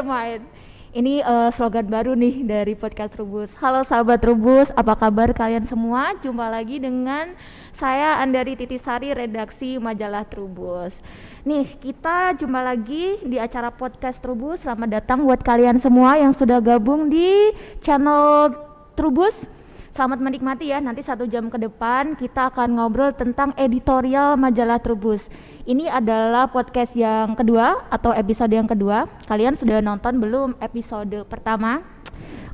Open your mind. Ini uh, slogan baru nih dari podcast Rubus. Halo sahabat Rubus, apa kabar kalian semua? Jumpa lagi dengan saya Andari Titisari, redaksi majalah Trubus. Nih, kita jumpa lagi di acara podcast Trubus. Selamat datang buat kalian semua yang sudah gabung di channel Trubus. Selamat menikmati ya. Nanti satu jam ke depan kita akan ngobrol tentang editorial majalah Trubus. Ini adalah podcast yang kedua atau episode yang kedua. Kalian sudah nonton belum episode pertama?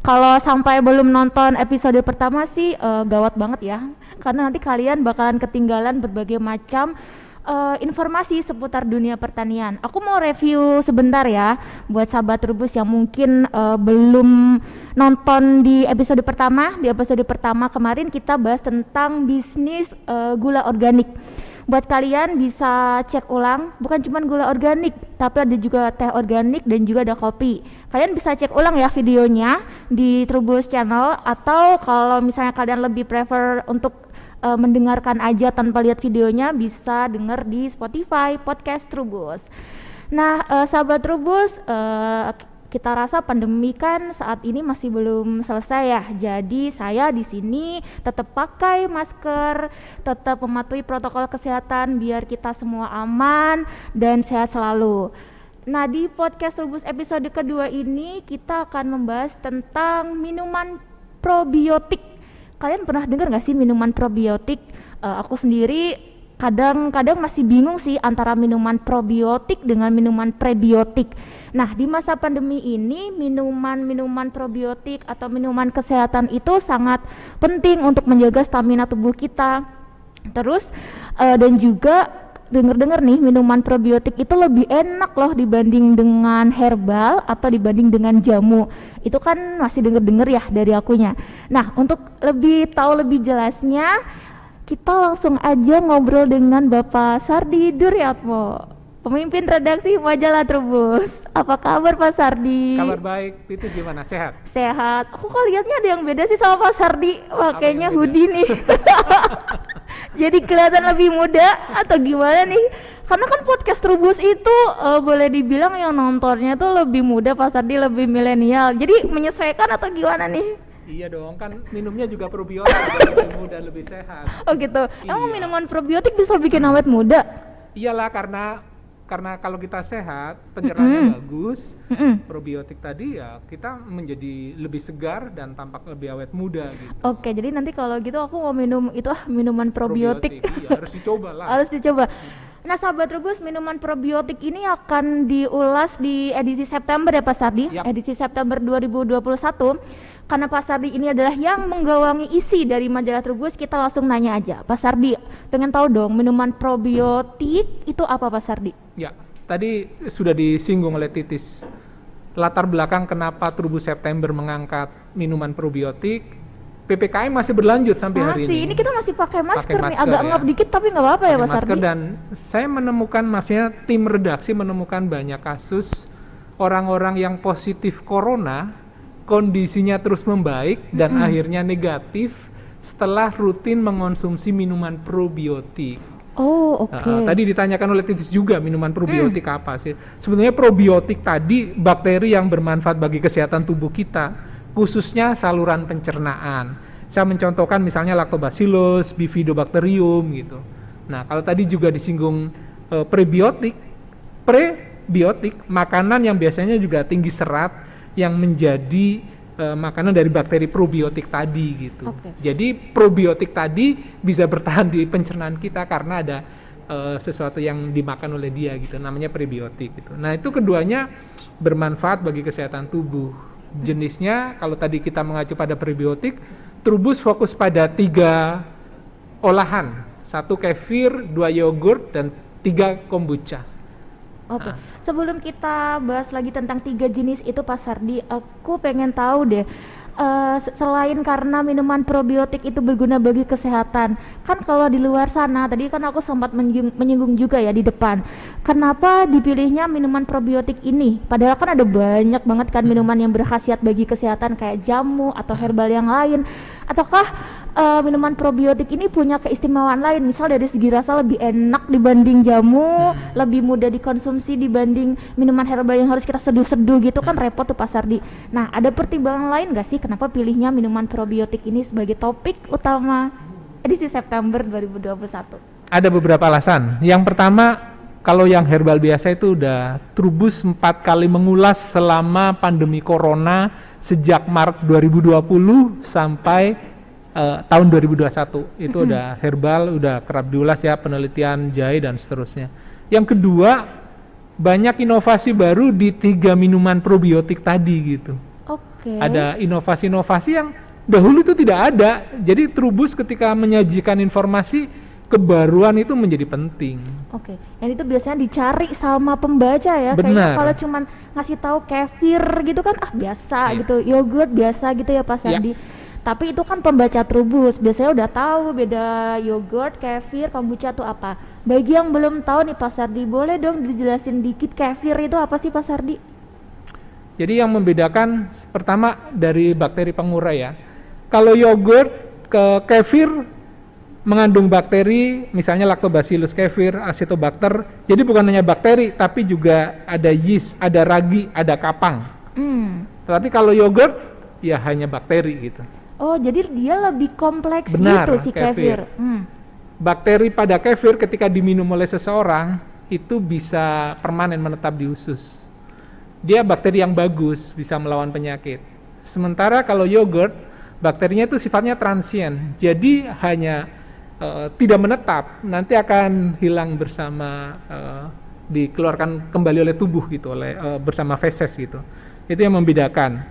Kalau sampai belum nonton episode pertama sih uh, gawat banget ya. Karena nanti kalian bakalan ketinggalan berbagai macam uh, informasi seputar dunia pertanian. Aku mau review sebentar ya buat sahabat Rubus yang mungkin uh, belum nonton di episode pertama. Di episode pertama kemarin kita bahas tentang bisnis uh, gula organik buat kalian bisa cek ulang bukan cuma gula organik tapi ada juga teh organik dan juga ada kopi. Kalian bisa cek ulang ya videonya di Trubus channel atau kalau misalnya kalian lebih prefer untuk uh, mendengarkan aja tanpa lihat videonya bisa denger di Spotify podcast Trubus. Nah uh, sahabat Trubus uh, kita rasa pandemi kan saat ini masih belum selesai ya. Jadi saya di sini tetap pakai masker, tetap mematuhi protokol kesehatan biar kita semua aman dan sehat selalu. Nah, di podcast Rubus episode kedua ini kita akan membahas tentang minuman probiotik. Kalian pernah dengar nggak sih minuman probiotik? Uh, aku sendiri kadang-kadang masih bingung sih antara minuman probiotik dengan minuman prebiotik. Nah, di masa pandemi ini minuman-minuman probiotik atau minuman kesehatan itu sangat penting untuk menjaga stamina tubuh kita. Terus uh, dan juga dengar-dengar nih minuman probiotik itu lebih enak loh dibanding dengan herbal atau dibanding dengan jamu. Itu kan masih denger-denger ya dari akunya. Nah, untuk lebih tahu lebih jelasnya kita langsung aja ngobrol dengan Bapak Sardi Duryatmo, pemimpin redaksi majalah Trubus. Apa kabar Pak Sardi? Kabar baik, itu gimana? Sehat? Sehat. Aku kok lihatnya ada yang beda sih sama Pak Sardi, pakainya hoodie nih. Jadi kelihatan lebih muda atau gimana nih? Karena kan podcast Trubus itu uh, boleh dibilang yang nontonnya tuh lebih muda, Pak Sardi lebih milenial. Jadi menyesuaikan atau gimana nih? Iya dong, kan minumnya juga probiotik lebih muda, lebih sehat. Oh gitu. Iya. Emang minuman probiotik bisa bikin awet muda? Iyalah karena karena kalau kita sehat, pencernaannya mm -hmm. bagus, mm -hmm. probiotik tadi ya kita menjadi lebih segar dan tampak lebih awet muda gitu. Oke, jadi nanti kalau gitu aku mau minum itu ah minuman probiotik. probiotik iya, harus dicoba lah. harus dicoba. Nah, sahabat Rubus, minuman probiotik ini akan diulas di edisi September ya Pak Sardi, yep. edisi September 2021 karena Pak Sardi ini adalah yang menggawangi isi dari majalah Trubus, kita langsung nanya aja. Pak Sardi, pengen tahu dong minuman probiotik itu apa Pak Sardi? Ya, tadi sudah disinggung oleh Titis. Latar belakang kenapa Trubus September mengangkat minuman probiotik, PPKM masih berlanjut sampai masih, hari ini. Masih, ini kita masih pakai masker, masker nih, agak ya. ngap dikit tapi nggak apa-apa ya Sardi. Masker dan saya menemukan, maksudnya tim redaksi menemukan banyak kasus orang-orang yang positif corona kondisinya terus membaik dan mm -hmm. akhirnya negatif setelah rutin mengonsumsi minuman probiotik. Oh, oke. Okay. Uh, tadi ditanyakan oleh Titis juga minuman probiotik mm. apa sih? Sebenarnya probiotik tadi bakteri yang bermanfaat bagi kesehatan tubuh kita, khususnya saluran pencernaan. Saya mencontohkan misalnya Lactobacillus, Bifidobacterium gitu. Nah, kalau tadi juga disinggung uh, prebiotik, prebiotik makanan yang biasanya juga tinggi serat yang menjadi uh, makanan dari bakteri probiotik tadi gitu. Okay. Jadi probiotik tadi bisa bertahan di pencernaan kita karena ada uh, sesuatu yang dimakan oleh dia gitu, namanya prebiotik gitu. Nah itu keduanya bermanfaat bagi kesehatan tubuh. Jenisnya kalau tadi kita mengacu pada prebiotik, Trubus fokus pada tiga olahan, satu kefir, dua yogurt, dan tiga kombucha. Oke, okay. nah. sebelum kita bahas lagi tentang tiga jenis itu Pak Sardi, aku pengen tahu deh uh, selain karena minuman probiotik itu berguna bagi kesehatan, kan kalau di luar sana tadi kan aku sempat menyinggung, menyinggung juga ya di depan, kenapa dipilihnya minuman probiotik ini? Padahal kan ada banyak banget kan minuman yang berkhasiat bagi kesehatan kayak jamu atau herbal yang lain, ataukah uh, minuman probiotik ini punya keistimewaan lain? Misal dari segi rasa lebih enak dibanding jamu hmm. lebih mudah dikonsumsi dibanding minuman herbal yang harus kita seduh-seduh gitu kan repot tuh pasar di. Nah ada pertimbangan lain gak sih kenapa pilihnya minuman probiotik ini sebagai topik utama edisi September 2021 ada beberapa alasan yang pertama kalau yang herbal biasa itu udah Trubus empat kali mengulas selama pandemi corona sejak Maret 2020 sampai uh, tahun 2021 itu mm-hmm. udah herbal, udah kerap diulas ya penelitian jahe dan seterusnya. Yang kedua banyak inovasi baru di tiga minuman probiotik tadi gitu. Okay. Ada inovasi-inovasi yang dahulu itu tidak ada. Jadi Trubus ketika menyajikan informasi kebaruan itu menjadi penting. Oke, okay. yang itu biasanya dicari sama pembaca ya. Benar. kalau cuman ngasih tahu kefir gitu kan ah biasa yeah. gitu, yogurt biasa gitu ya Pak Sandi. Yeah tapi itu kan pembaca Trubus biasanya udah tahu beda yogurt, kefir, kombucha itu apa. Bagi yang belum tahu nih Pak Sardi, boleh dong dijelasin dikit kefir itu apa sih Pak Sardi? Jadi yang membedakan pertama dari bakteri pengurai ya. Kalau yogurt ke kefir mengandung bakteri, misalnya lactobacillus kefir, acetobacter. Jadi bukan hanya bakteri, tapi juga ada yeast, ada ragi, ada kapang. Hmm. Tapi kalau yogurt ya hanya bakteri gitu. Oh, jadi dia lebih kompleks Benar, gitu si kefir. kefir. Hmm. Bakteri pada kefir ketika diminum oleh seseorang itu bisa permanen menetap di usus. Dia bakteri yang bagus, bisa melawan penyakit. Sementara kalau yogurt, bakterinya itu sifatnya transien. Jadi hanya uh, tidak menetap, nanti akan hilang bersama uh, dikeluarkan kembali oleh tubuh gitu, oleh uh, bersama feses gitu. Itu yang membedakan.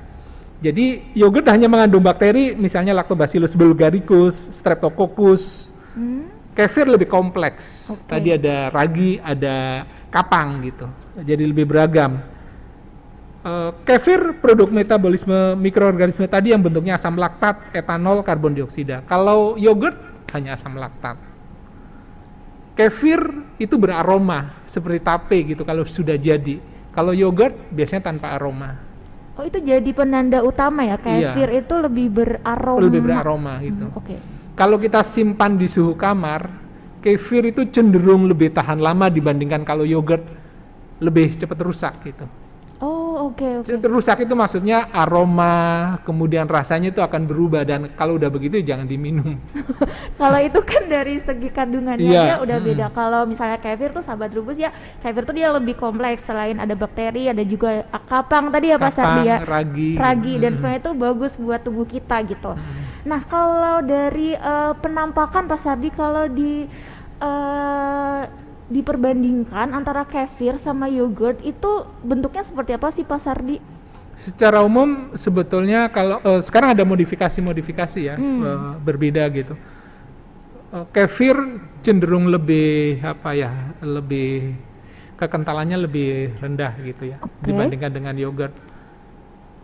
Jadi yogurt hanya mengandung bakteri misalnya Lactobacillus bulgaricus, Streptococcus. Hmm. Kefir lebih kompleks. Okay. Tadi ada ragi, ada kapang gitu. Jadi lebih beragam. Uh, kefir produk metabolisme mikroorganisme tadi yang bentuknya asam laktat, etanol, karbon dioksida. Kalau yogurt hanya asam laktat. Kefir itu beraroma seperti tape gitu kalau sudah jadi. Kalau yogurt biasanya tanpa aroma. Oh itu jadi penanda utama ya kefir iya. itu lebih beraroma. Lebih beraroma gitu. Hmm, Oke. Okay. Kalau kita simpan di suhu kamar, kefir itu cenderung lebih tahan lama dibandingkan kalau yogurt lebih cepat rusak gitu. Oh oke okay, oke. Okay. Rusak itu maksudnya aroma, kemudian rasanya itu akan berubah dan kalau udah begitu jangan diminum. kalau itu kan dari segi kandungannya yeah. dia udah hmm. beda. Kalau misalnya kefir tuh sahabat rubus ya, kefir tuh dia lebih kompleks selain ada bakteri, ada juga kapang tadi ya Pak Sardi ya. Ragi. Ragi hmm. dan semuanya itu bagus buat tubuh kita gitu. Hmm. Nah, kalau dari uh, penampakan Pak Sardi kalau di uh, diperbandingkan antara kefir sama yogurt itu bentuknya seperti apa sih Pak Sardi? Secara umum sebetulnya kalau uh, sekarang ada modifikasi-modifikasi ya hmm. uh, berbeda gitu. Uh, kefir cenderung lebih apa ya lebih kekentalannya lebih rendah gitu ya okay. dibandingkan dengan yogurt.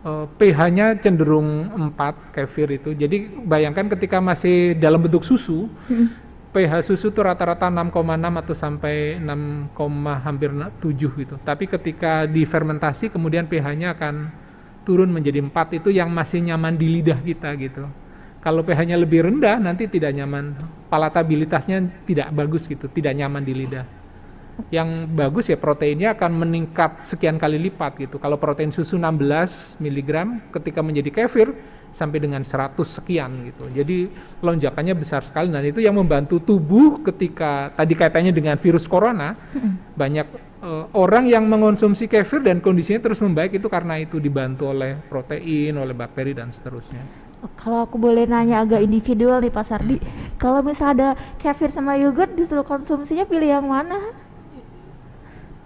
Uh, pH-nya cenderung 4 kefir itu. Jadi bayangkan ketika masih dalam bentuk susu, hmm pH susu itu rata-rata 6,6 atau sampai 6, hampir 7 gitu. Tapi ketika difermentasi kemudian pH-nya akan turun menjadi 4 itu yang masih nyaman di lidah kita gitu. Kalau pH-nya lebih rendah nanti tidak nyaman. Palatabilitasnya tidak bagus gitu, tidak nyaman di lidah. Yang bagus ya proteinnya akan meningkat sekian kali lipat gitu. Kalau protein susu 16 mg ketika menjadi kefir sampai dengan 100 sekian gitu. Jadi lonjakannya besar sekali dan itu yang membantu tubuh ketika tadi kaitannya dengan virus corona hmm. banyak uh, orang yang mengonsumsi kefir dan kondisinya terus membaik itu karena itu dibantu oleh protein, oleh bakteri dan seterusnya. Kalau aku boleh nanya agak individual nih Pak Sardi, hmm. kalau misalnya ada kefir sama yogurt disuruh konsumsinya pilih yang mana?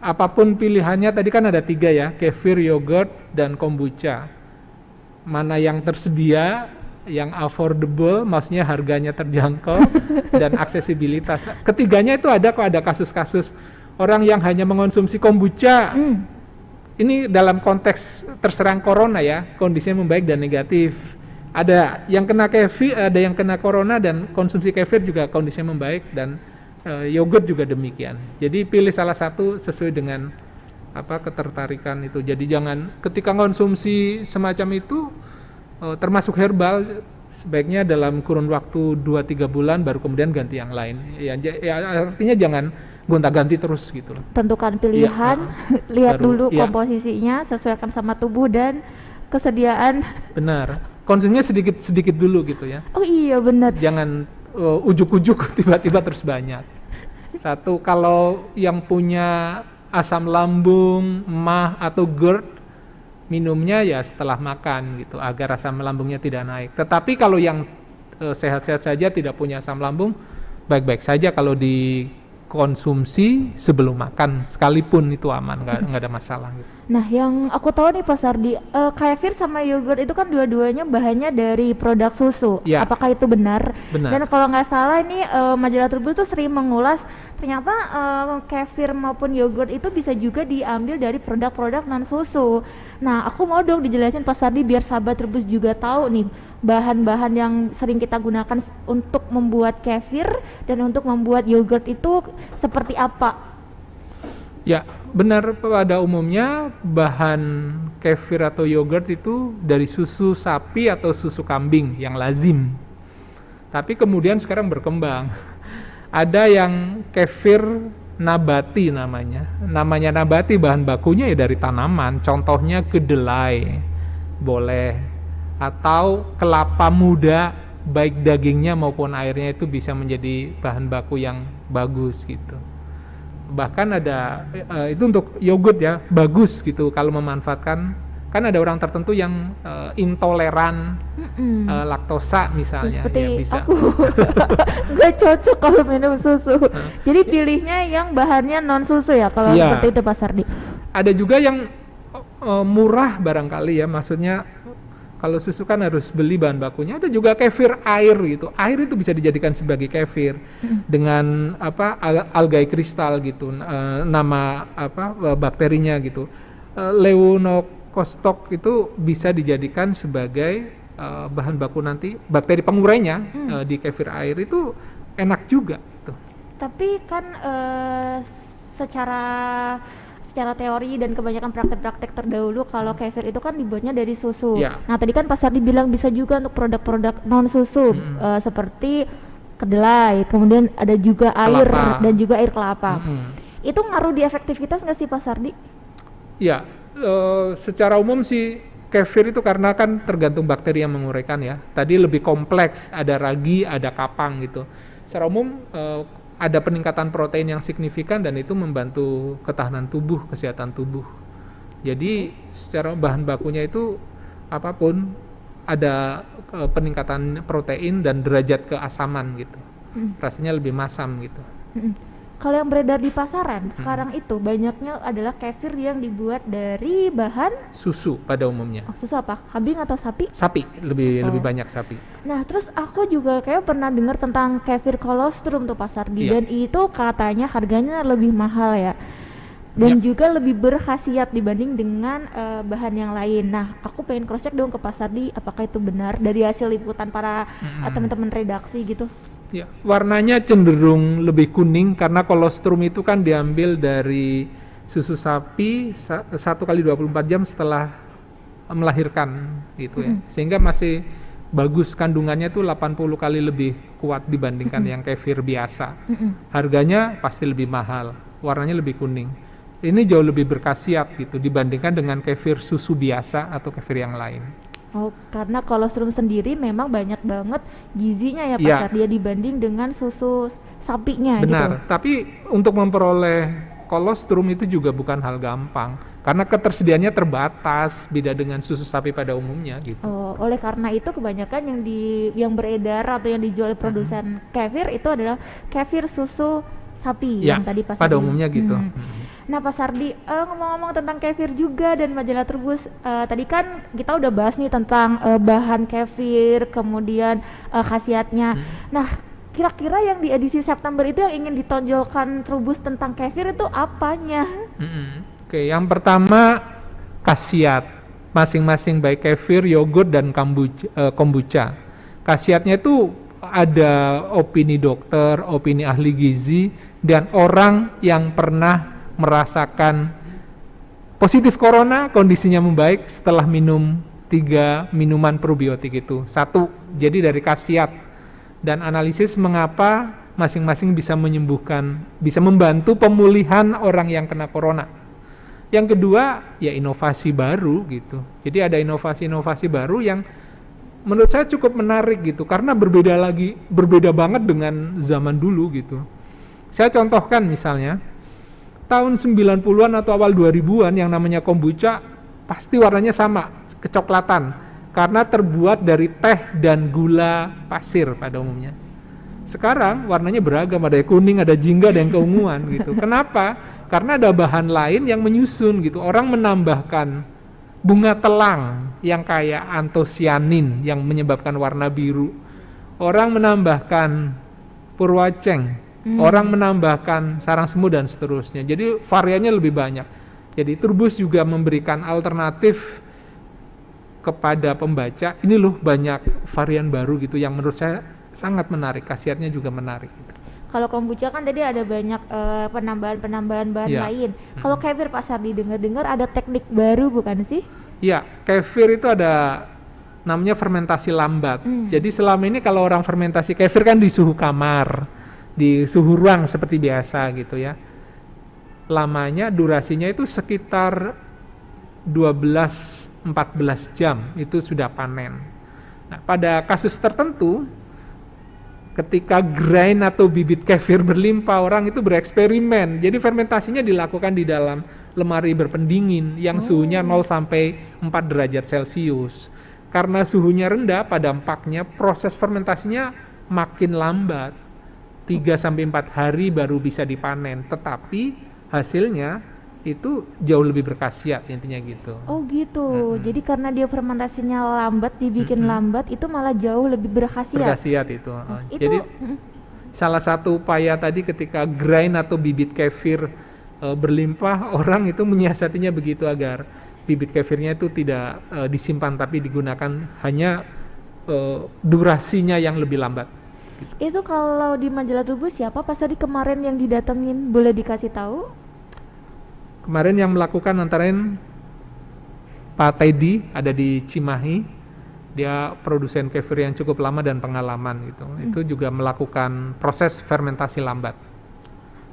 Apa pun pilihannya tadi kan ada tiga ya, kefir, yogurt, dan kombucha mana yang tersedia yang affordable, maksudnya harganya terjangkau dan aksesibilitas. Ketiganya itu ada kok ada kasus-kasus orang yang hanya mengonsumsi kombucha. Hmm. Ini dalam konteks terserang corona ya, kondisinya membaik dan negatif. ada yang kena kefir, ada yang kena corona dan konsumsi kefir juga kondisinya membaik dan uh, yogurt juga demikian. Jadi pilih salah satu sesuai dengan apa ketertarikan itu. Jadi jangan ketika konsumsi semacam itu uh, termasuk herbal sebaiknya dalam kurun waktu 2-3 bulan baru kemudian ganti yang lain. Ya, ya artinya jangan gonta-ganti terus gitu loh. Tentukan pilihan, ya, lihat baru, dulu ya. komposisinya, sesuaikan sama tubuh dan kesediaan. Benar konsumnya sedikit sedikit dulu gitu ya oh iya benar jangan uh, ujuk-ujuk tiba-tiba terus banyak satu kalau yang punya asam lambung mah atau GERD minumnya ya setelah makan gitu agar asam lambungnya tidak naik tetapi kalau yang eh, sehat-sehat saja tidak punya asam lambung baik-baik saja kalau dikonsumsi sebelum makan sekalipun itu aman nggak ada masalah gitu. Nah, yang aku tahu nih Pak Sardi, uh, kefir sama yogurt itu kan dua-duanya bahannya dari produk susu. Ya. Apakah itu benar? benar? Dan kalau nggak salah ini uh, majalah Trubus tuh sering mengulas ternyata uh, kefir maupun yogurt itu bisa juga diambil dari produk-produk non susu. Nah, aku mau dong dijelasin Pak Sardi biar sahabat Trubus juga tahu nih bahan-bahan yang sering kita gunakan untuk membuat kefir dan untuk membuat yogurt itu seperti apa Ya, benar pada umumnya bahan kefir atau yogurt itu dari susu sapi atau susu kambing yang lazim. Tapi kemudian sekarang berkembang. Ada yang kefir nabati namanya. Namanya nabati bahan bakunya ya dari tanaman, contohnya kedelai. Boleh atau kelapa muda baik dagingnya maupun airnya itu bisa menjadi bahan baku yang bagus gitu bahkan ada uh, itu untuk yogurt ya bagus gitu kalau memanfaatkan kan ada orang tertentu yang uh, intoleran mm uh, laktosa misalnya seperti ya bisa aku nggak cocok kalau minum susu jadi pilihnya yang bahannya non susu ya kalau ya. seperti itu Pak Sardi ada juga yang uh, murah barangkali ya maksudnya kalau susu kan harus beli bahan bakunya. Ada juga kefir air gitu. Air itu bisa dijadikan sebagai kefir hmm. dengan apa al algae kristal gitu. Uh, nama apa bakterinya gitu. Uh, Leunokostok itu bisa dijadikan sebagai uh, bahan baku nanti bakteri pengurainya hmm. uh, di kefir air itu enak juga gitu. Tapi kan uh, secara secara teori dan kebanyakan praktek-praktek terdahulu kalau kefir itu kan dibuatnya dari susu. Ya. Nah tadi kan pasar dibilang bisa juga untuk produk-produk non susu hmm. uh, seperti kedelai, kemudian ada juga air kelapa. dan juga air kelapa. Hmm. Itu ngaruh di efektivitas nggak sih Pak Sardi? Ya, uh, secara umum sih kefir itu karena kan tergantung bakteri yang menguraikan ya. Tadi lebih kompleks, ada ragi, ada kapang gitu. Secara umum uh, ada peningkatan protein yang signifikan dan itu membantu ketahanan tubuh, kesehatan tubuh. Jadi secara bahan bakunya itu apa pun ada uh, peningkatan protein dan derajat keasaman gitu. Hmm. Rasanya lebih masam gitu. Hmm kalau yang beredar di pasaran hmm. sekarang itu banyaknya adalah kefir yang dibuat dari bahan susu pada umumnya. Oh, susu apa? Kambing atau sapi? Sapi, lebih oh. lebih banyak sapi. Nah, terus aku juga kayak pernah dengar tentang kefir kolostrum tuh pasar di iya. dan itu katanya harganya lebih mahal ya. Dan ya. juga lebih berkhasiat dibanding dengan uh, bahan yang lain. Nah, aku pengen cross check dong ke pasar di apakah itu benar dari hasil liputan para hmm. uh, teman-teman redaksi gitu. Ya, warnanya cenderung lebih kuning karena kolostrum itu kan diambil dari susu sapi satu kali 24 jam setelah melahirkan gitu ya. Mm. Sehingga masih bagus kandungannya tuh 80 kali lebih kuat dibandingkan mm -hmm. yang kefir biasa. Mm -hmm. Harganya pasti lebih mahal, warnanya lebih kuning. Ini jauh lebih berkhasiat gitu dibandingkan dengan kefir susu biasa atau kefir yang lain. Oh, karena kolostrum sendiri memang banyak banget gizinya ya Pak ya. dia dibanding dengan susu sapinya gitu. Benar, gitu. tapi untuk memperoleh kolostrum itu juga bukan hal gampang karena ketersediaannya terbatas beda dengan susu sapi pada umumnya gitu. Oh, oleh karena itu kebanyakan yang di yang beredar atau yang dijual produsen hmm. kefir itu adalah kefir susu sapi ya, yang tadi pas pada umumnya gitu. Hmm. Nah Pak Sardi, uh, ngomong-ngomong tentang kefir juga dan majalah Trubus, uh, tadi kan kita udah bahas nih tentang uh, bahan kefir, kemudian uh, khasiatnya. Hmm. Nah kira-kira yang di edisi September itu yang ingin ditonjolkan Trubus tentang kefir itu apanya? Hmm. Oke, okay, yang pertama khasiat masing-masing baik kefir, yogurt dan kombucha. eh, kombucha. Khasiatnya itu ada opini dokter, opini ahli gizi dan orang yang pernah merasakan positif corona kondisinya membaik setelah minum tiga minuman probiotik itu. Satu, jadi dari khasiat dan analisis mengapa masing-masing bisa menyembuhkan, bisa membantu pemulihan orang yang kena corona. Yang kedua, ya inovasi baru gitu. Jadi ada inovasi-inovasi baru yang menurut saya cukup menarik gitu karena berbeda lagi, berbeda banget dengan zaman dulu gitu. Saya contohkan misalnya tahun 90-an atau awal 2000-an yang namanya kombucha pasti warnanya sama, kecoklatan karena terbuat dari teh dan gula pasir pada umumnya. Sekarang warnanya beragam, ada yang kuning, ada jingga, ada yang keunguan gitu. Kenapa? Karena ada bahan lain yang menyusun gitu. Orang menambahkan bunga telang yang kayak antosianin yang menyebabkan warna biru. Orang menambahkan purwaceng, Hmm. orang menambahkan sarang semut dan seterusnya. Jadi variannya lebih banyak. Jadi Turbus juga memberikan alternatif kepada pembaca. Ini loh banyak varian baru gitu yang menurut saya sangat menarik. Khasiatnya juga menarik. Gitu. Kalau kombucha kan tadi ada banyak eh, penambahan-penambahan bahan Iya. lain. Kalau kefir Pak Sardi dengar-dengar ada teknik baru bukan sih? Ya, kefir itu ada namanya fermentasi lambat. Hmm. Jadi selama ini kalau orang fermentasi kefir kan di suhu kamar, di suhu ruang seperti biasa gitu ya. Lamanya durasinya itu sekitar 12 14 jam itu sudah panen. Nah, pada kasus tertentu ketika grain atau bibit kefir berlimpah orang itu bereksperimen. Jadi fermentasinya dilakukan di dalam lemari berpendingin yang suhunya 0 sampai 4 derajat Celcius. Karena suhunya rendah pada dampaknya proses fermentasinya makin lambat. 3 sampai 4 hari baru bisa dipanen, tetapi hasilnya itu jauh lebih berkhasiat intinya gitu. Oh gitu. Jadi karena dia fermentasinya lambat, dibikin lambat, itu malah jauh lebih berkhasiat. Berkhasiat itu. heeh. Itu Jadi mm, salah satu upaya tadi ketika grain atau bibit kefir e, berlimpah orang itu menyiasatinya begitu agar bibit kefirnya itu tidak e, disimpan tapi digunakan hanya e, durasinya yang lebih lambat. Itu kalau di majalah tubuh siapa Pak Sardi kemarin yang didatengin? Boleh dikasih tahu? Kemarin yang melakukan antara lain Pak Teddy ada di Cimahi. Dia produsen kefir yang cukup lama dan pengalaman gitu. Itu juga melakukan proses fermentasi lambat.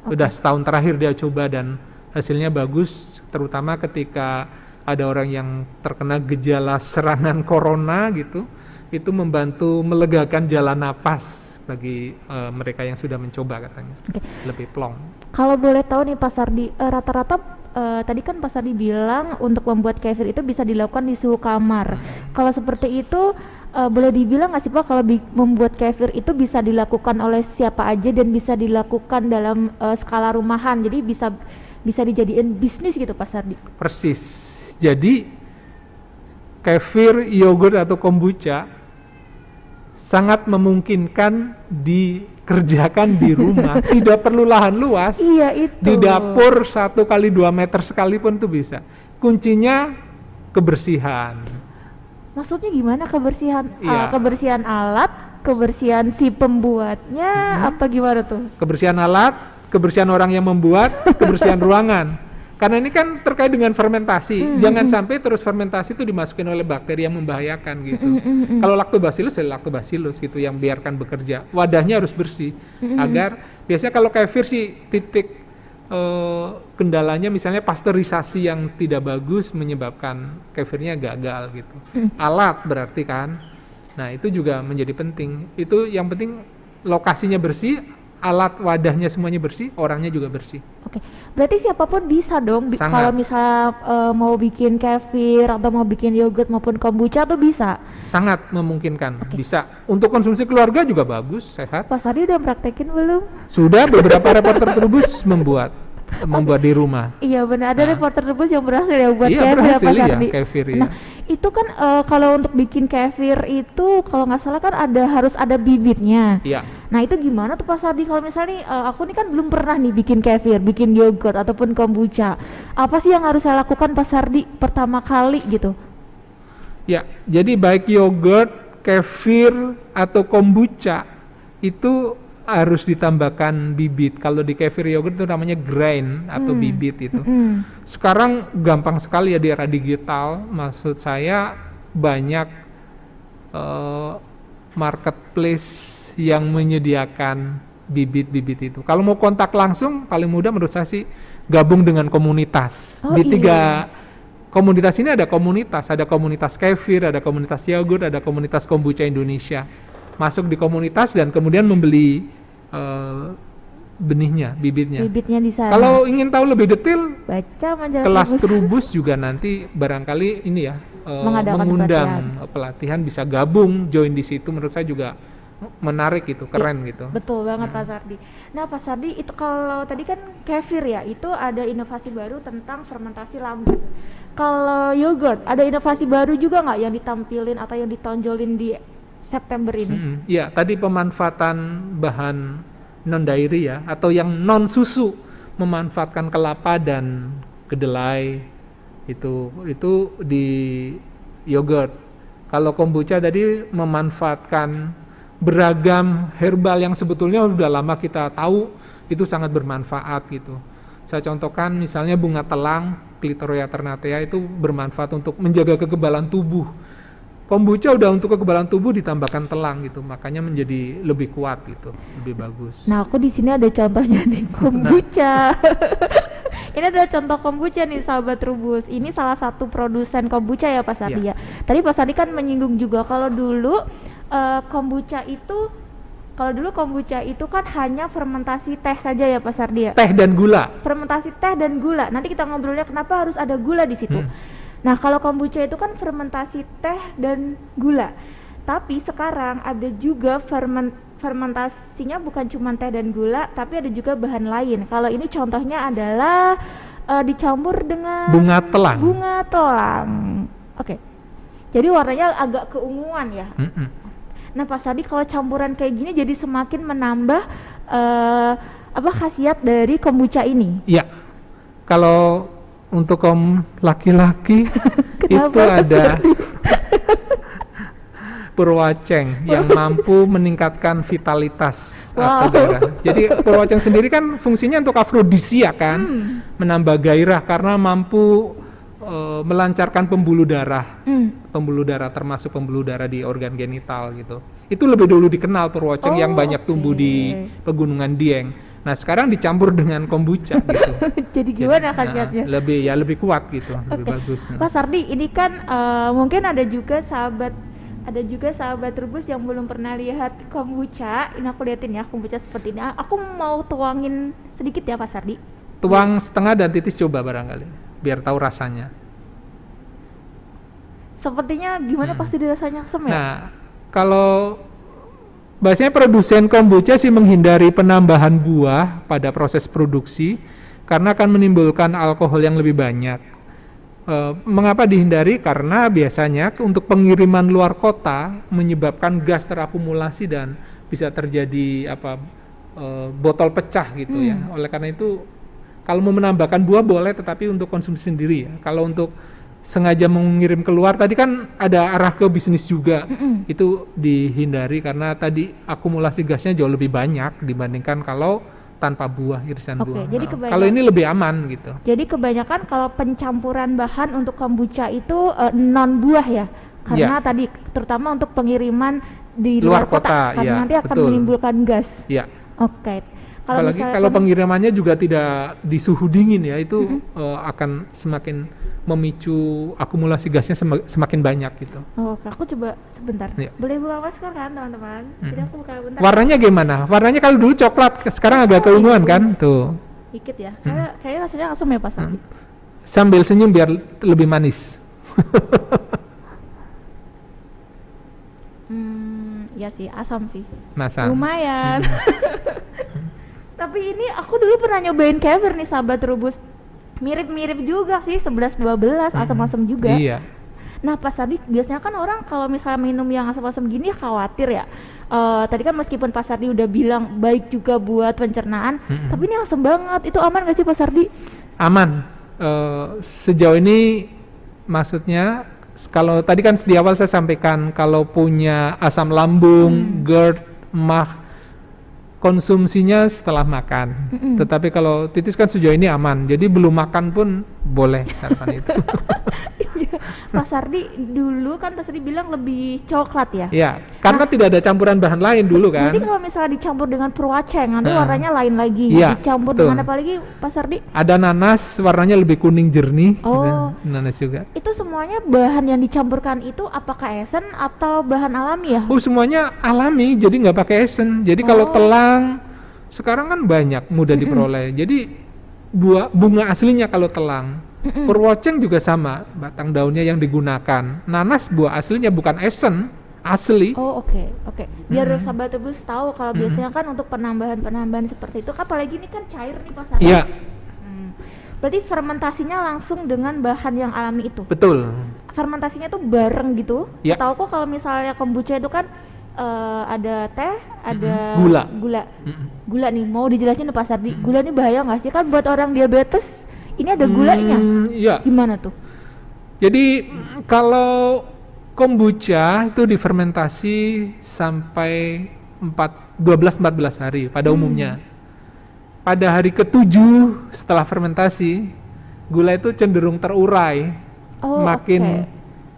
Udah setahun terakhir dia coba dan hasilnya bagus terutama ketika ada orang yang terkena gejala serangan corona gitu. Itu membantu melegakan jalan napas bagi eh, mereka yang sudah mencoba katanya. Oke. Lebih plong. Kalau boleh tahu nih Pak Sardi, eh, rata-rata eh, tadi kan Pak Sardi bilang untuk membuat kefir itu bisa dilakukan di suhu kamar. Kalau seperti itu eh, boleh dibilang nggak sih Pak kalau membuat kefir itu bisa dilakukan oleh siapa aja dan bisa dilakukan dalam eh, skala rumahan. Jadi bisa bisa dijadiin bisnis gitu Pak Sardi. Persis. Jadi kefir, yogurt atau kombucha sangat memungkinkan dikerjakan di rumah, tidak perlu lahan luas. Iya itu. Di dapur satu kali dua meter sekalipun tuh bisa. Kuncinya kebersihan. Maksudnya gimana kebersihan Iya. ah, kebersihan alat, kebersihan si pembuatnya Mm-hmm. apa gimana tuh? Kebersihan alat, kebersihan orang yang membuat, kebersihan ruangan. Karena ini kan terkait dengan fermentasi. Jangan sampai terus fermentasi itu dimasukin oleh bakteri yang membahayakan gitu. Kalau lactobacillus ya lactobacillus gitu yang biarkan bekerja. Wadahnya harus bersih agar biasanya kalau kefir sih titik eh, kendalanya misalnya pasteurisasi yang tidak bagus menyebabkan kefirnya gagal gitu. Alat berarti kan. Nah, itu juga menjadi penting. Itu yang penting lokasinya bersih, alat wadahnya semuanya bersih, orangnya juga bersih. Oke, berarti siapa pun bisa dong bi- kalau misalnya eh, mau bikin kefir atau mau bikin yogurt maupun kombucha tuh bisa. Sangat memungkinkan. Bisa. Untuk konsumsi keluarga juga bagus, sehat. Pak Sadi udah praktekin belum? Sudah beberapa reporter Trubus membuat membuat di rumah. Iya benar ada Nah. reporter rebus yang berhasil ya buat Iya, kefir ya berhasil, Pak iya, kefir, iya. Nah itu kan eh, kalau untuk bikin kefir itu kalau nggak salah kan ada harus ada bibitnya. Iya. Nah itu gimana tuh Pak Sardi kalau misalnya nih, eh, aku nih kan belum pernah nih bikin kefir, bikin yogurt ataupun kombucha. Apa sih yang harus saya lakukan Pak Sardi pertama kali gitu? Ya, jadi baik yogurt, kefir atau kombucha itu harus ditambahkan bibit. Kalau di kefir yogurt itu namanya grain atau Hmm. bibit itu. Mm-mm. Sekarang gampang sekali ya di era digital. Maksud saya banyak eh, marketplace yang menyediakan bibit-bibit itu. Kalau mau kontak langsung, paling mudah menurut saya sih gabung dengan komunitas. Oh, di tiga iya. komunitas ini ada komunitas, ada komunitas kefir, ada komunitas yogurt, ada komunitas kombucha Indonesia. Masuk di komunitas dan kemudian membeli eh, benihnya, bibitnya. Bibitnya di sana. Kalau ingin tahu lebih detail, baca majalah kelas Trubus. Trubus juga nanti barangkali ini ya Mengadakan mengundang pelatihan. bisa gabung join di situ menurut saya juga menarik gitu keren gitu Betul banget Hmm. Pak Sardi. Nah Pak Sardi itu kalau tadi kan kefir ya, itu ada inovasi baru tentang fermentasi lambung. Kalau yogurt ada inovasi baru juga nggak yang ditampilin atau yang ditonjolin di September ini? Mm-mm. ya tadi pemanfaatan bahan non dairy ya atau yang non susu memanfaatkan kelapa dan kedelai itu itu di yogurt kalau kombucha tadi memanfaatkan beragam herbal yang sebetulnya sudah lama kita tahu itu sangat bermanfaat gitu saya contohkan misalnya bunga telang Clitoria ternatea itu bermanfaat untuk menjaga kekebalan tubuh kombucha udah untuk kekebalan tubuh ditambahkan telang gitu makanya menjadi lebih kuat gitu lebih bagus Nah aku di sini ada contohnya nih kombucha. ini adalah contoh kombucha nih sahabat Trubus. Ini salah satu produsen kombucha ya Pak Sardi Iya. ya. Tadi Pak Sardi kan menyinggung juga kalau dulu eh, kombucha itu kalau dulu kombucha itu kan hanya fermentasi teh saja ya Pak Sardi ya. teh dan gula Fermentasi teh dan gula. Nanti kita ngobrolnya kenapa harus ada gula di situ. Hmm. Nah, kalau kombucha itu kan fermentasi teh dan gula. Tapi sekarang ada juga fermen fermentasinya bukan cuma teh dan gula, tapi ada juga bahan lain. Kalau ini contohnya adalah eh, dicampur dengan bunga telang bunga telang. Oke. Jadi warnanya agak keunguan ya. Mm-mm. Nah, Pak Sadi kalau campuran kayak gini jadi semakin menambah eh, apa khasiat dari kombucha ini. ya kalau untuk kaum laki-laki itu ada Purwaceng yang mampu meningkatkan vitalitas atau Wow. gairah. Jadi Purwaceng sendiri kan fungsinya untuk afrodisia kan, Hmm. menambah gairah karena mampu eh, melancarkan pembuluh darah. Hmm. pembuluh darah termasuk pembuluh darah di organ genital gitu. Itu lebih dulu dikenal Purwoceng yang Oh, banyak tumbuh di pegunungan Dieng. Nah, sekarang dicampur dengan kombucha gitu. jadi gimana Jadi, khasiatnya? nah, lebih ya lebih kuat gitu, lebih Oke. bagus. Pak Sardi, ini kan eh, mungkin ada juga sahabat ada juga sahabat Trubus yang belum pernah lihat kombucha. Ini aku liatin ya kombucha seperti ini. Aku mau tuangin sedikit ya Pak Sardi. Tuang setengah dan titis coba barangkali biar tahu rasanya. Sepertinya gimana Hmm. pasti dirasanya asam ya? Nah, kalau biasanya produsen kombucha sih menghindari penambahan buah pada proses produksi karena akan menimbulkan alkohol yang lebih banyak. Eh, mengapa dihindari? Karena biasanya untuk pengiriman luar kota menyebabkan gas terakumulasi dan bisa terjadi apa eh, botol pecah gitu ya. Hmm. Oleh karena itu kalau mau menambahkan buah boleh tetapi untuk konsumsi sendiri ya. Kalau untuk sengaja mengirim keluar tadi kan ada arah ke bisnis juga Mm-mm. itu dihindari karena tadi akumulasi gasnya jauh lebih banyak dibandingkan kalau tanpa buah irisan Oke, buah. jadi Nah, kalau ini lebih aman gitu. Jadi kebanyakan kalau pencampuran bahan untuk kombucha itu eh, non buah ya. Karena tadi terutama untuk pengiriman di Luar luar, kota, kota, karena iya, nanti akan betul. menimbulkan gas. Ya. Oke. Kalau Apalagi misalnya kalau kon- pengirimannya juga tidak di suhu dingin ya, itu eh, akan semakin memicu akumulasi gasnya sema- semakin banyak gitu. Oh, Oke, aku coba sebentar. Iya. Boleh buka masker kan, teman-teman? Jadi Mm-mm. aku buka bentar. Warnanya gimana? Warnanya kalau dulu coklat, sekarang agak Oh, keunguan gitu. kan? Tuh. Dikit ya. Kayak kayaknya rasanya asam ya, Pak Sandi. Sambil senyum biar lebih manis. Hmm, ya sih, asam sih. Masa? Lumayan. Tapi ini aku dulu pernah nyobain kefir nih sahabat rubus. Mirip-mirip juga sih 11 12 asam-asam juga. Iya. Nah, Pak Sardi biasanya kan orang kalau misalnya minum yang asam-asam gini ya khawatir ya. Eh, tadi kan meskipun Pak Sardi udah bilang baik juga buat pencernaan, Mm-mm. tapi ini asam banget. Itu aman gak sih Pak Sardi? aman Eh, sejauh ini maksudnya kalau tadi kan di awal saya sampaikan kalau punya asam lambung, Hmm. GERD, MAH konsumsinya setelah makan. Mm-mm. Tetapi kalau titis kan sejauh ini aman. Jadi belum makan pun boleh sarapan itu. Pak Sardi dulu kan Pak Sardi bilang lebih coklat ya. ya, karena tidak ada campuran bahan lain dulu kan. Nanti kalau misalnya dicampur dengan purwaceng, nanti Nah. warnanya lain lagi. Iya, dicampur betul. dengan apa lagi Pak Sardi? Ada nanas warnanya lebih kuning jernih. Oh. Nanas juga. Itu semuanya bahan yang dicampurkan itu apakah esen atau bahan alami ya? Oh semuanya alami, jadi nggak pakai esen. Jadi kalau Oh. telang sekarang kan banyak mudah diperoleh. Jadi buah bunga aslinya kalau telang. Mm-mm. Purwoceng juga sama, batang daunnya yang digunakan. Nanas buah aslinya bukan esen, asli. Oh oke oke. Biar Mm-mm. sahabat tebus tahu kalau Mm-mm. biasanya kan untuk penambahan-penambahan seperti itu, kan apalagi ini kan cair nih Pak Sardi. Iya, Hmm. Berarti fermentasinya langsung dengan bahan yang alami itu. betul. Fermentasinya tuh bareng gitu. Ya. Tahu kok kalau misalnya kombucha itu kan eh, ada teh, ada. Gula. Gula. Gula nih, mau dijelasin nih Pak Sardi. Gula ini bahaya nggak sih kan buat orang diabetes? Ini ada gulanya. Hmm, Iya. Gimana tuh? Jadi mm, kalau kombucha itu difermentasi sampai 4 12 14 hari pada Hmm. umumnya. Pada hari ketujuh setelah fermentasi, gula itu cenderung terurai. Oh, makin oke.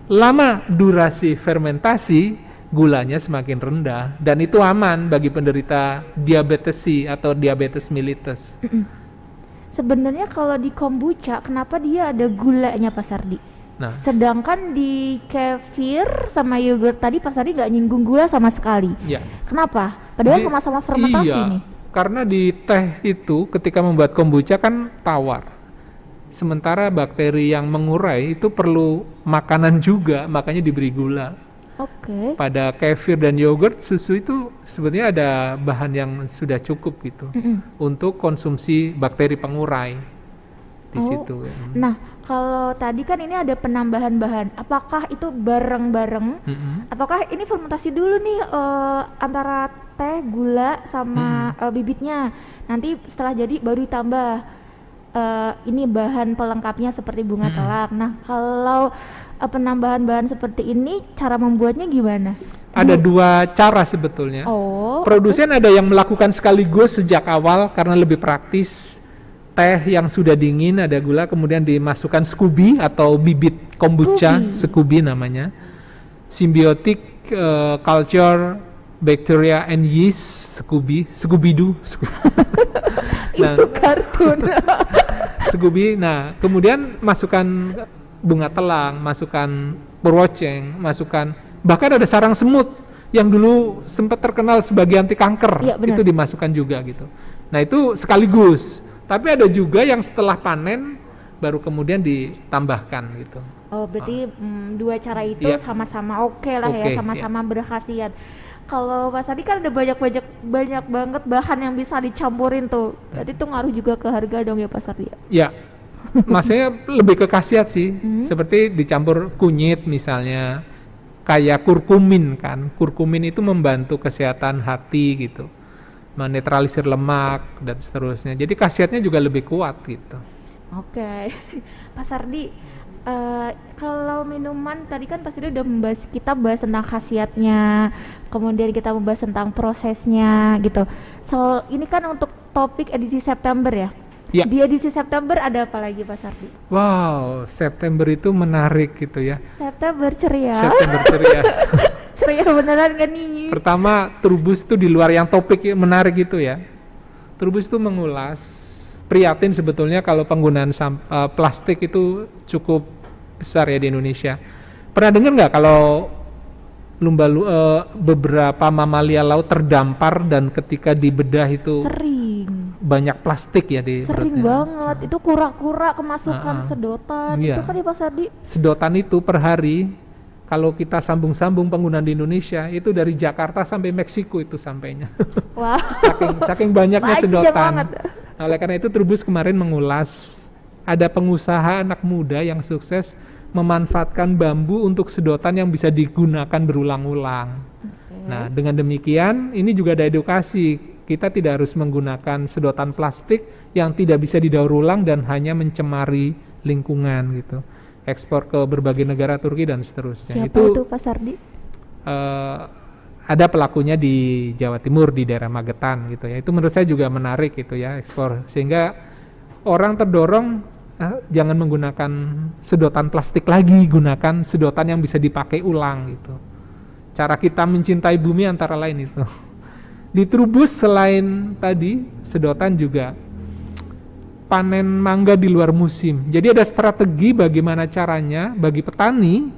lama durasi fermentasi, gulanya semakin rendah dan itu aman bagi penderita diabetes C atau diabetes mellitus. Sebenarnya kalau di kombucha, kenapa dia ada gulanya Pak Sardi? Nah, Sedangkan di kefir sama yogurt tadi Pak Sardi nggak nyinggung gula sama sekali. ya. Kenapa? Padahal sama-sama fermentasi iya, nih. Karena di teh itu ketika membuat kombucha kan tawar. Sementara bakteri yang mengurai itu perlu makanan juga, makanya diberi gula. Oke. Pada kefir dan yogurt, susu itu sebetulnya ada bahan yang sudah cukup gitu Mm-mm. untuk konsumsi bakteri pengurai di Oh. situ. Nah, kalau tadi kan ini ada penambahan bahan. Apakah itu bareng-bareng? Mm-mm. Ataukah ini fermentasi dulu nih eh, antara teh, gula sama eh, bibitnya. Nanti setelah jadi baru ditambah eh, ini bahan pelengkapnya seperti bunga Mm-mm. telak. Nah, kalau eh, penambahan bahan seperti ini cara membuatnya gimana? Ada dua cara sebetulnya. Oh, Produsen ada yang melakukan sekaligus sejak awal karena lebih praktis. Teh yang sudah dingin ada gula kemudian dimasukkan Scooby atau bibit kombucha. Scooby namanya. Symbiotic eh, culture bacteria and yeast Scooby, Scooby Doo. nah, itu kartun. Scooby. Nah, kemudian masukkan bunga telang, masukkan purwoceng, masukkan bahkan ada sarang semut yang dulu sempat terkenal sebagai anti kanker. Benar. itu dimasukkan juga gitu. Nah, itu sekaligus. Tapi ada juga yang setelah panen baru kemudian ditambahkan gitu. Oh, berarti mm, dua cara itu Iya. sama-sama oke lah ya, Oke, sama-sama berkhasiat. Kalau Mas Adi kan ada banyak-banyak banyak banget bahan yang bisa dicampurin tuh. Berarti itu ngaruh juga ke harga dong ya Pak Sardi ya? Ya, maksudnya lebih ke khasiat sih. Hmm. Seperti dicampur kunyit misalnya, kayak kurkumin kan. Kurkumin itu membantu kesehatan hati gitu, menetralisir lemak dan seterusnya. Jadi khasiatnya juga lebih kuat gitu. Oke, Pak Sardi, eh, kalau minuman tadi kan pasti udah membahas kita bahas tentang khasiatnya, kemudian kita membahas tentang prosesnya gitu. So ini kan untuk topik edisi September ya. Ya. Di edisi September ada apa lagi Pak Sardi? Wow, September itu menarik gitu ya. September ceria. September ceria. ceria beneran gak nih? Pertama, Trubus itu di luar yang topik menarik itu ya. Trubus itu mengulas prihatin sebetulnya kalau penggunaan eh, plastik itu cukup besar ya di Indonesia. Pernah dengar nggak kalau lumba lu- eh, beberapa mamalia laut terdampar dan ketika dibedah itu Sering. banyak plastik ya di Sering perutnya? banget. Itu kura-kura kemasukan Ah, ah. sedotan. Iya. Itu kan ya Pak Sardi? Sedotan itu per hari kalau kita sambung-sambung penggunaan di Indonesia itu dari Jakarta sampai Meksiko itu sampainya. Wah. saking saking banyaknya sedotan. banget. Nah, oleh karena itu Trubus kemarin mengulas ada pengusaha anak muda yang sukses memanfaatkan bambu untuk sedotan yang bisa digunakan berulang-ulang. Oke. Nah, dengan demikian ini juga ada edukasi. Kita tidak harus menggunakan sedotan plastik yang tidak bisa didaur ulang dan hanya mencemari lingkungan gitu. ekspor ke berbagai negara Turki dan seterusnya. Siapa itu itu Pak Sardi? eh, ada pelakunya di Jawa Timur di daerah Magetan gitu ya. Itu menurut saya juga menarik gitu ya ekspor sehingga orang terdorong eh, jangan menggunakan sedotan plastik lagi, gunakan sedotan yang bisa dipakai ulang gitu. Cara kita mencintai bumi antara lain itu. Di Trubus selain tadi sedotan juga panen mangga di luar musim. Jadi ada strategi bagaimana caranya bagi petani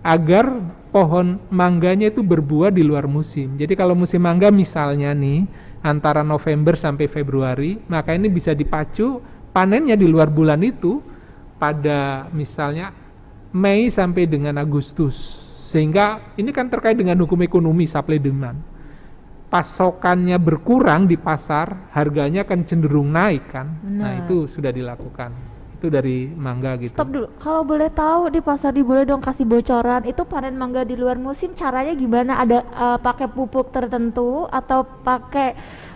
agar pohon mangganya itu berbuah di luar musim. Jadi kalau musim mangga misalnya nih antara November sampai Februari, maka ini bisa dipacu panennya di luar bulan itu pada misalnya Mei sampai dengan Agustus. Sehingga ini kan terkait dengan hukum ekonomi supply demand. Pasokannya berkurang di pasar, harganya akan cenderung naik kan. Nah, Benar. itu sudah dilakukan. Itu dari mangga gitu. Stop dulu. Kalau boleh tahu di pasar di boleh dong kasih bocoran itu panen mangga di luar musim caranya gimana? Ada eh, pakai pupuk tertentu atau pakai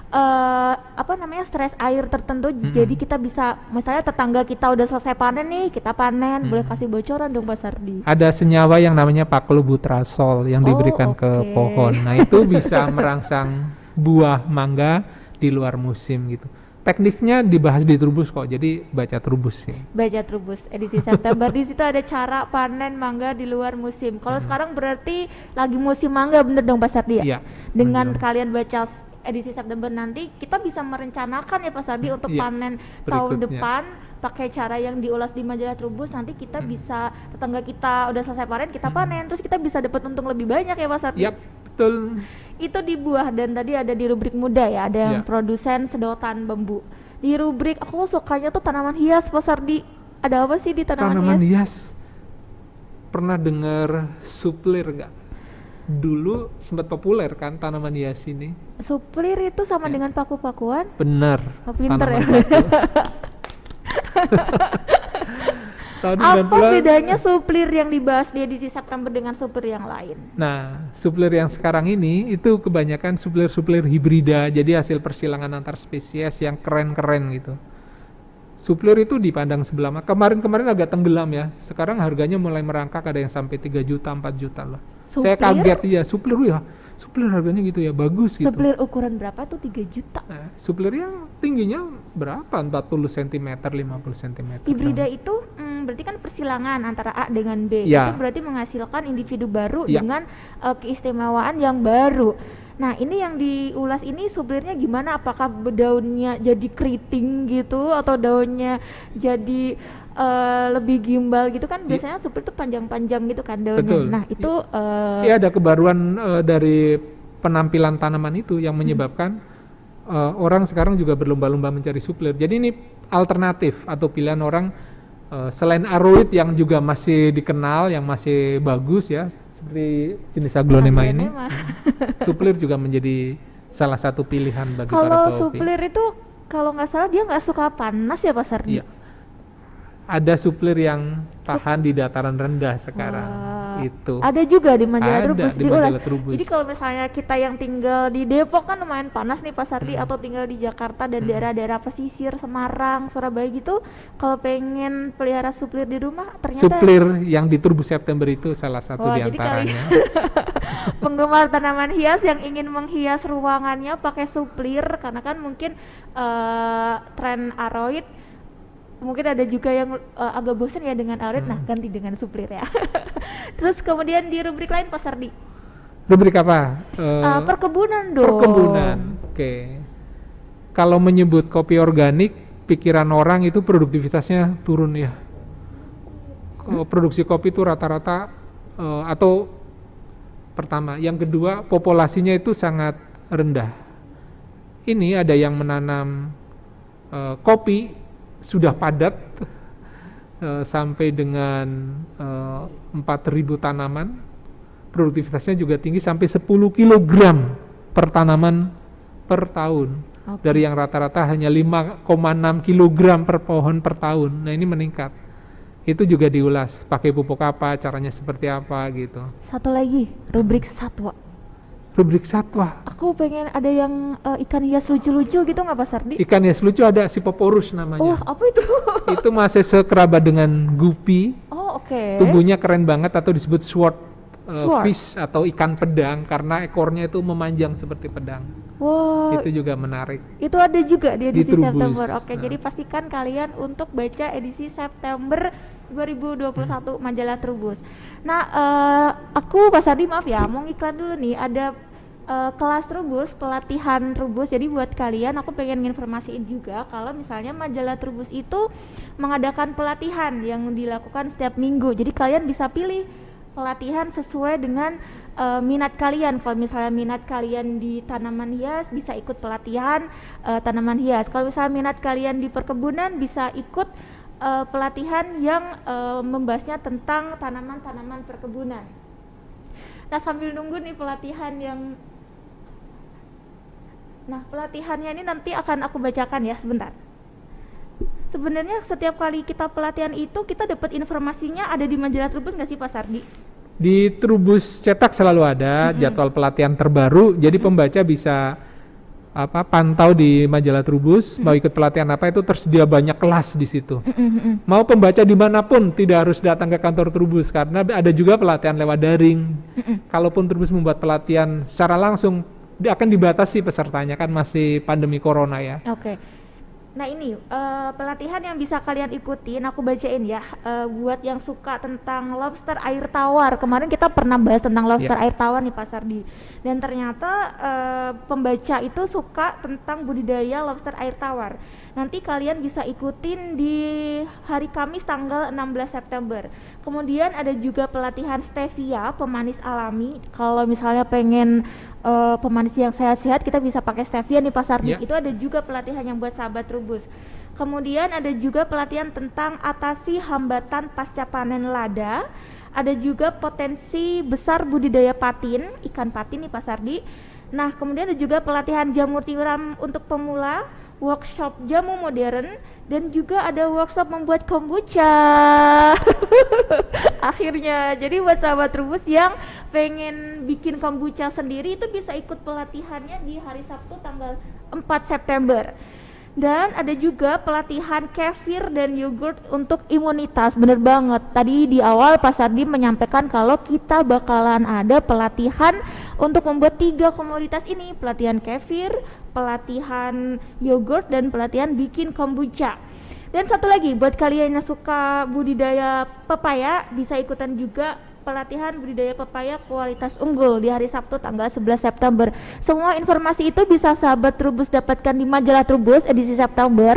eh, apa namanya stres air tertentu jadi kita bisa misalnya tetangga kita udah selesai panen nih kita panen boleh kasih bocoran dong Pak Sardi ada senyawa yang namanya paklobutrasol yang Oh, diberikan ke oke. pohon. Nah, itu bisa merangsang buah mangga di luar musim gitu. Tekniknya dibahas di Trubus kok, jadi baca Trubus sih. baca Trubus edisi September di situ ada cara panen mangga di luar musim kalau sekarang berarti lagi musim mangga bener dong Pak Sardi ya Iya. dengan bener. kalian baca edisi September nanti kita bisa merencanakan ya Pak Sardi untuk Iya, panen tahun berikutnya. depan pakai cara yang diulas di majalah Trubus nanti kita Hmm. bisa tetangga kita udah selesai panen kita panen terus kita bisa dapat untung lebih banyak ya Pak Sardi Yap, betul. itu di buah dan tadi ada di rubrik muda ya ada yang Iya. produsen sedotan bambu di rubrik aku sukanya tuh tanaman hias Pak Sardi ada apa sih di tanaman, Tanaman hias hias. Pernah dengar suplir nggak? Dulu sempat populer kan tanaman hias ini. suplir itu sama Iya. dengan paku-pakuan Benar. Oh, pinter ya. tanaman. Tahun apa 90-an bedanya suplir yang dibahas di edisi September dengan suplir yang lain Nah, suplir yang sekarang ini itu kebanyakan suplir-suplir hibrida, jadi hasil persilangan antar spesies yang keren-keren gitu. Suplir itu dipandang sebelah mata. Kemarin-kemarin agak tenggelam ya. Sekarang harganya mulai merangkak ada yang sampai 3 juta, 4 juta lah. Saya Suplir? kaget ya, suplir ya. Suplir harganya gitu ya, bagus gitu. suplir ukuran berapa tuh 3 juta Nah, suplir yang tingginya berapa? 40 cm, 50 cm. hibrida itu mm, berarti kan persilangan antara A dengan B Ya. itu berarti menghasilkan individu baru Ya. dengan eh, keistimewaan yang baru nah ini yang diulas ini suplirnya gimana apakah daunnya jadi keriting gitu atau daunnya jadi eh, lebih gimbal gitu kan biasanya suplir tuh panjang-panjang gitu kan daunnya Betul. nah itu eh, Iya ada kebaruan eh, dari penampilan tanaman itu yang menyebabkan eh, orang sekarang juga berlomba-lomba mencari suplir. Jadi ini alternatif atau pilihan orang eh, selain aroid yang juga masih dikenal, yang masih bagus ya, seperti jenis aglonema ini, suplir juga menjadi salah satu pilihan bagi para kalau suplir itu kalau nggak salah dia nggak suka panas ya Pak Sardi Iya. Ada suplir yang tahan di dataran rendah sekarang. Wah, Itu. Ada juga di majalah Ada Trubus di majalah Trubus. Jadi kalau misalnya kita yang tinggal di Depok kan lumayan panas nih Pak Sardi Hmm. atau tinggal di Jakarta dan Hmm. daerah-daerah pesisir Semarang, Surabaya gitu, kalau pengen pelihara suplir di rumah ternyata Suplir yang di Turbus September itu salah satu Wah, di antaranya. penggemar tanaman hias yang ingin menghias ruangannya pakai suplir karena kan mungkin eh, tren aroid mungkin ada juga yang eh, agak bosan ya dengan aroid nah Hmm. ganti dengan suplir ya terus kemudian di rubrik lain Pak Sardi Rubrik apa? Eh, Eh, perkebunan dong perkebunan. Oke. Kalau menyebut kopi organik, pikiran orang itu produktivitasnya turun ya. Kalau Produksi kopi itu rata-rata eh, atau pertama, yang kedua populasinya itu sangat rendah. Ini ada yang menanam eh, kopi sudah padat eh, sampai dengan eh, 4.000 tanaman produktivitasnya juga tinggi sampai 10 kg per tanaman per tahun. Oke. Dari yang rata-rata hanya 5,6 kg per pohon per tahun. Nah, ini meningkat. Itu juga diulas, pakai pupuk apa, caranya seperti apa gitu. satu lagi rubrik satwa Rubrik satwa. aku pengen ada yang eh, ikan hias lucu-lucu gitu nggak Pak Sardi Ikan hias lucu ada Sipoporus oh namanya. apa itu Itu masih sekerabat dengan gupi. oh oke Oke. Tubuhnya keren banget atau disebut sword, uh, Sword. fish atau ikan pedang karena ekornya itu memanjang seperti pedang. Wow, Itu juga menarik. itu ada juga di edisi Trubus. September. Oke, Nah. jadi pastikan kalian untuk baca edisi September 2021 majalah Trubus. Nah, eh, aku Pak Sardi maaf ya, mau iklan dulu nih. Ada eh, kelas Trubus, pelatihan Trubus. Jadi buat kalian, aku pengen informasiin juga kalau misalnya majalah Trubus itu mengadakan pelatihan yang dilakukan setiap minggu. Jadi kalian bisa pilih pelatihan sesuai dengan eh, minat kalian. Kalau misalnya minat kalian di tanaman hias bisa ikut pelatihan eh, tanaman hias. Kalau misalnya minat kalian di perkebunan bisa ikut eh, pelatihan yang eh, membahasnya tentang tanaman-tanaman perkebunan. Nah, sambil nunggu nih pelatihan yang Nah, pelatihannya ini nanti akan aku bacakan ya sebentar. Sebenarnya setiap kali kita pelatihan itu kita dapat informasinya ada di majalah Trubus nggak sih Pak Sardi? Di Trubus cetak selalu ada jadwal pelatihan terbaru, jadi pembaca bisa apa pantau di majalah Trubus mau ikut pelatihan apa itu tersedia banyak kelas di situ. Mau pembaca di mana pun tidak harus datang ke kantor Trubus karena ada juga pelatihan lewat daring. Kalaupun Trubus membuat pelatihan secara langsung dia akan dibatasi pesertanya kan masih pandemi corona ya. Oke. Nah ini eh, pelatihan yang bisa kalian ikutin, aku bacain ya. Eh, buat yang suka tentang lobster air tawar, kemarin kita pernah bahas tentang lobster Ya. air tawar nih Pak Sardi. Dan ternyata eh, pembaca itu suka tentang budidaya lobster air tawar. Nanti kalian bisa ikutin di hari Kamis tanggal 16 September. Kemudian ada juga pelatihan stevia pemanis alami. Kalau misalnya pengen eh, pemanis yang sehat-sehat, kita bisa pakai stevia nih Pak Sardi. Ya. Itu ada juga pelatihan yang buat sahabat rubus. Kemudian ada juga pelatihan tentang atasi hambatan pasca panen lada. Ada juga potensi besar budidaya patin, ikan patin nih Pak Sardi. Nah, kemudian ada juga pelatihan jamur tiram untuk pemula, workshop jamu modern, dan juga ada workshop membuat kombucha. Akhirnya, jadi buat sahabat Rubus yang pengen bikin kombucha sendiri itu bisa ikut pelatihannya di hari Sabtu tanggal 4 September. Dan ada juga pelatihan kefir dan yogurt untuk imunitas. Bener banget. Tadi di awal Pak Sardi menyampaikan kalau kita bakalan ada pelatihan untuk membuat tiga komoditas ini. Pelatihan kefir, pelatihan yogurt, dan pelatihan bikin kombucha. Dan satu lagi buat kalian yang suka budidaya pepaya bisa ikutan juga pelatihan budidaya pepaya kualitas unggul di hari Sabtu tanggal 11 September. Semua informasi itu bisa sahabat Trubus dapatkan di majalah Trubus edisi September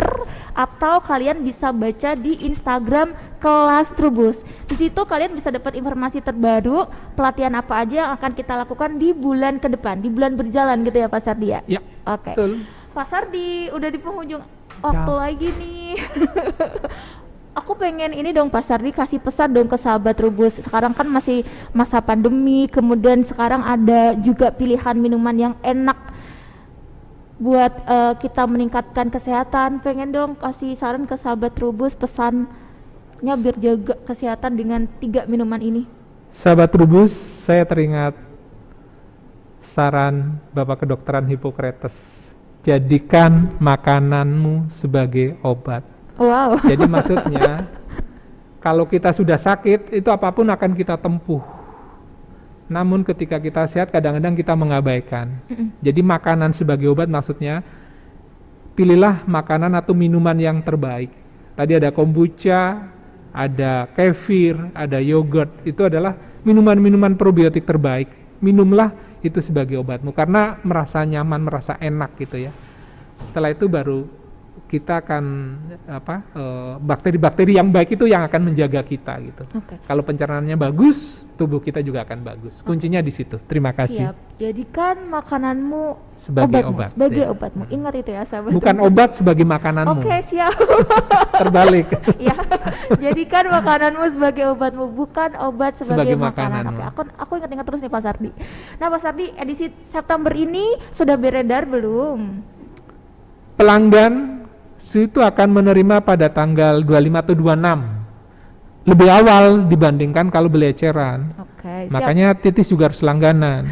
atau kalian bisa baca di Instagram kelas Trubus. Di situ kalian bisa dapat informasi terbaru, pelatihan apa aja yang akan kita lakukan di bulan ke depan, di bulan berjalan gitu ya Pak Sardi ya. Ya, Oke. betul. Pak Sardi udah di penghujung waktu Ya. lagi nih. Aku pengen ini dong Pak Sardi kasih pesan dong ke sahabat Rubus. Sekarang kan masih masa pandemi, kemudian sekarang ada juga pilihan minuman yang enak buat eh, kita meningkatkan kesehatan. Pengen dong kasih saran ke sahabat Rubus pesannya biar jaga kesehatan dengan tiga minuman ini. Sahabat Trubus, saya teringat saran Bapak Kedokteran Hippocrates. Jadikan makananmu sebagai obat. Wow. Jadi maksudnya kalau kita sudah sakit itu apa pun akan kita tempuh. Namun ketika kita sehat kadang-kadang kita mengabaikan. Jadi makanan sebagai obat maksudnya pilihlah makanan atau minuman yang terbaik. Tadi ada kombucha, ada kefir, ada yogurt. Itu adalah minuman-minuman probiotik terbaik. Minumlah itu sebagai obatmu karena merasa nyaman, merasa enak gitu ya. Setelah itu baru kita akan apa eh, bakteri-bakteri yang baik itu yang akan menjaga kita gitu. Oke. Kalau pencernaannya bagus, tubuh kita juga akan bagus. Kuncinya di situ. Terima kasih. Siap. Jadikan makananmu Sebagai obatmu, obat, sebagai ya. obatmu. Ingat itu ya sahabat. Bukan Rubus. obat sebagai makananmu. Oke, siap. Terbalik. ya jadikan makananmu sebagai obatmu bukan obat sebagai, Sebagai makanan makananmu. oke aku aku ingat-ingat terus nih Pak Sardi nah Pak Sardi edisi September ini sudah beredar belum Pelanggan itu akan menerima pada tanggal 25 atau 26. Lebih awal dibandingkan kalau beli eceran. oke siap. Makanya titis juga harus langganan.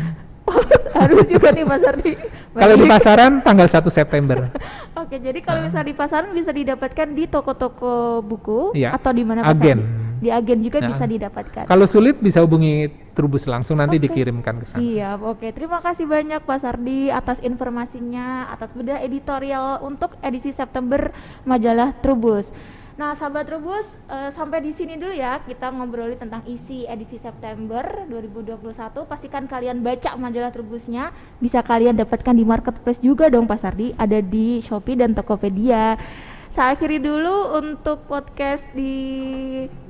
harus juga nih Pak Sardi Kalau di pasaran tanggal 1 September. oke jadi kalau misalnya di pasaran bisa didapatkan di toko-toko buku Iya. atau di mana Agen. Di agen juga Nah. bisa didapatkan. Kalau sulit bisa hubungi Trubus langsung nanti Oke. dikirimkan ke sana. Siap, oke. Terima kasih banyak Pak Sardi atas informasinya, atas bedah editorial untuk edisi September majalah Trubus. Nah, sahabat Trubus, eh, sampai di sini dulu ya kita ngobrolin tentang isi edisi September 2021. Pastikan kalian baca majalah Trubusnya, bisa kalian dapatkan di marketplace juga dong Pak Sardi, ada di Shopee dan Tokopedia. Saya akhiri dulu untuk podcast di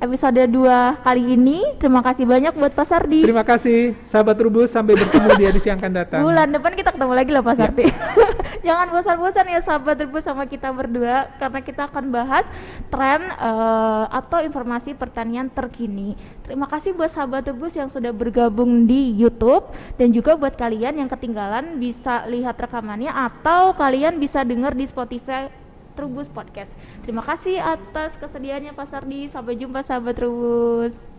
episode 2 kali ini. Terima kasih banyak buat Pak Sardi. Terima kasih sahabat Trubus sampai bertemu di edisi yang akan datang. Bulan depan kita ketemu lagi lah Pak Ya. Sarti. Jangan bosan-bosan ya sahabat rebus sama kita berdua karena kita akan bahas tren eh, atau informasi pertanian terkini. Terima kasih buat sahabat rebus yang sudah bergabung di YouTube dan juga buat kalian yang ketinggalan bisa lihat rekamannya atau kalian bisa dengar di Spotify Trubus Podcast. Terima kasih atas kesediaannya Pak Sardi. Sampai jumpa sahabat Trubus.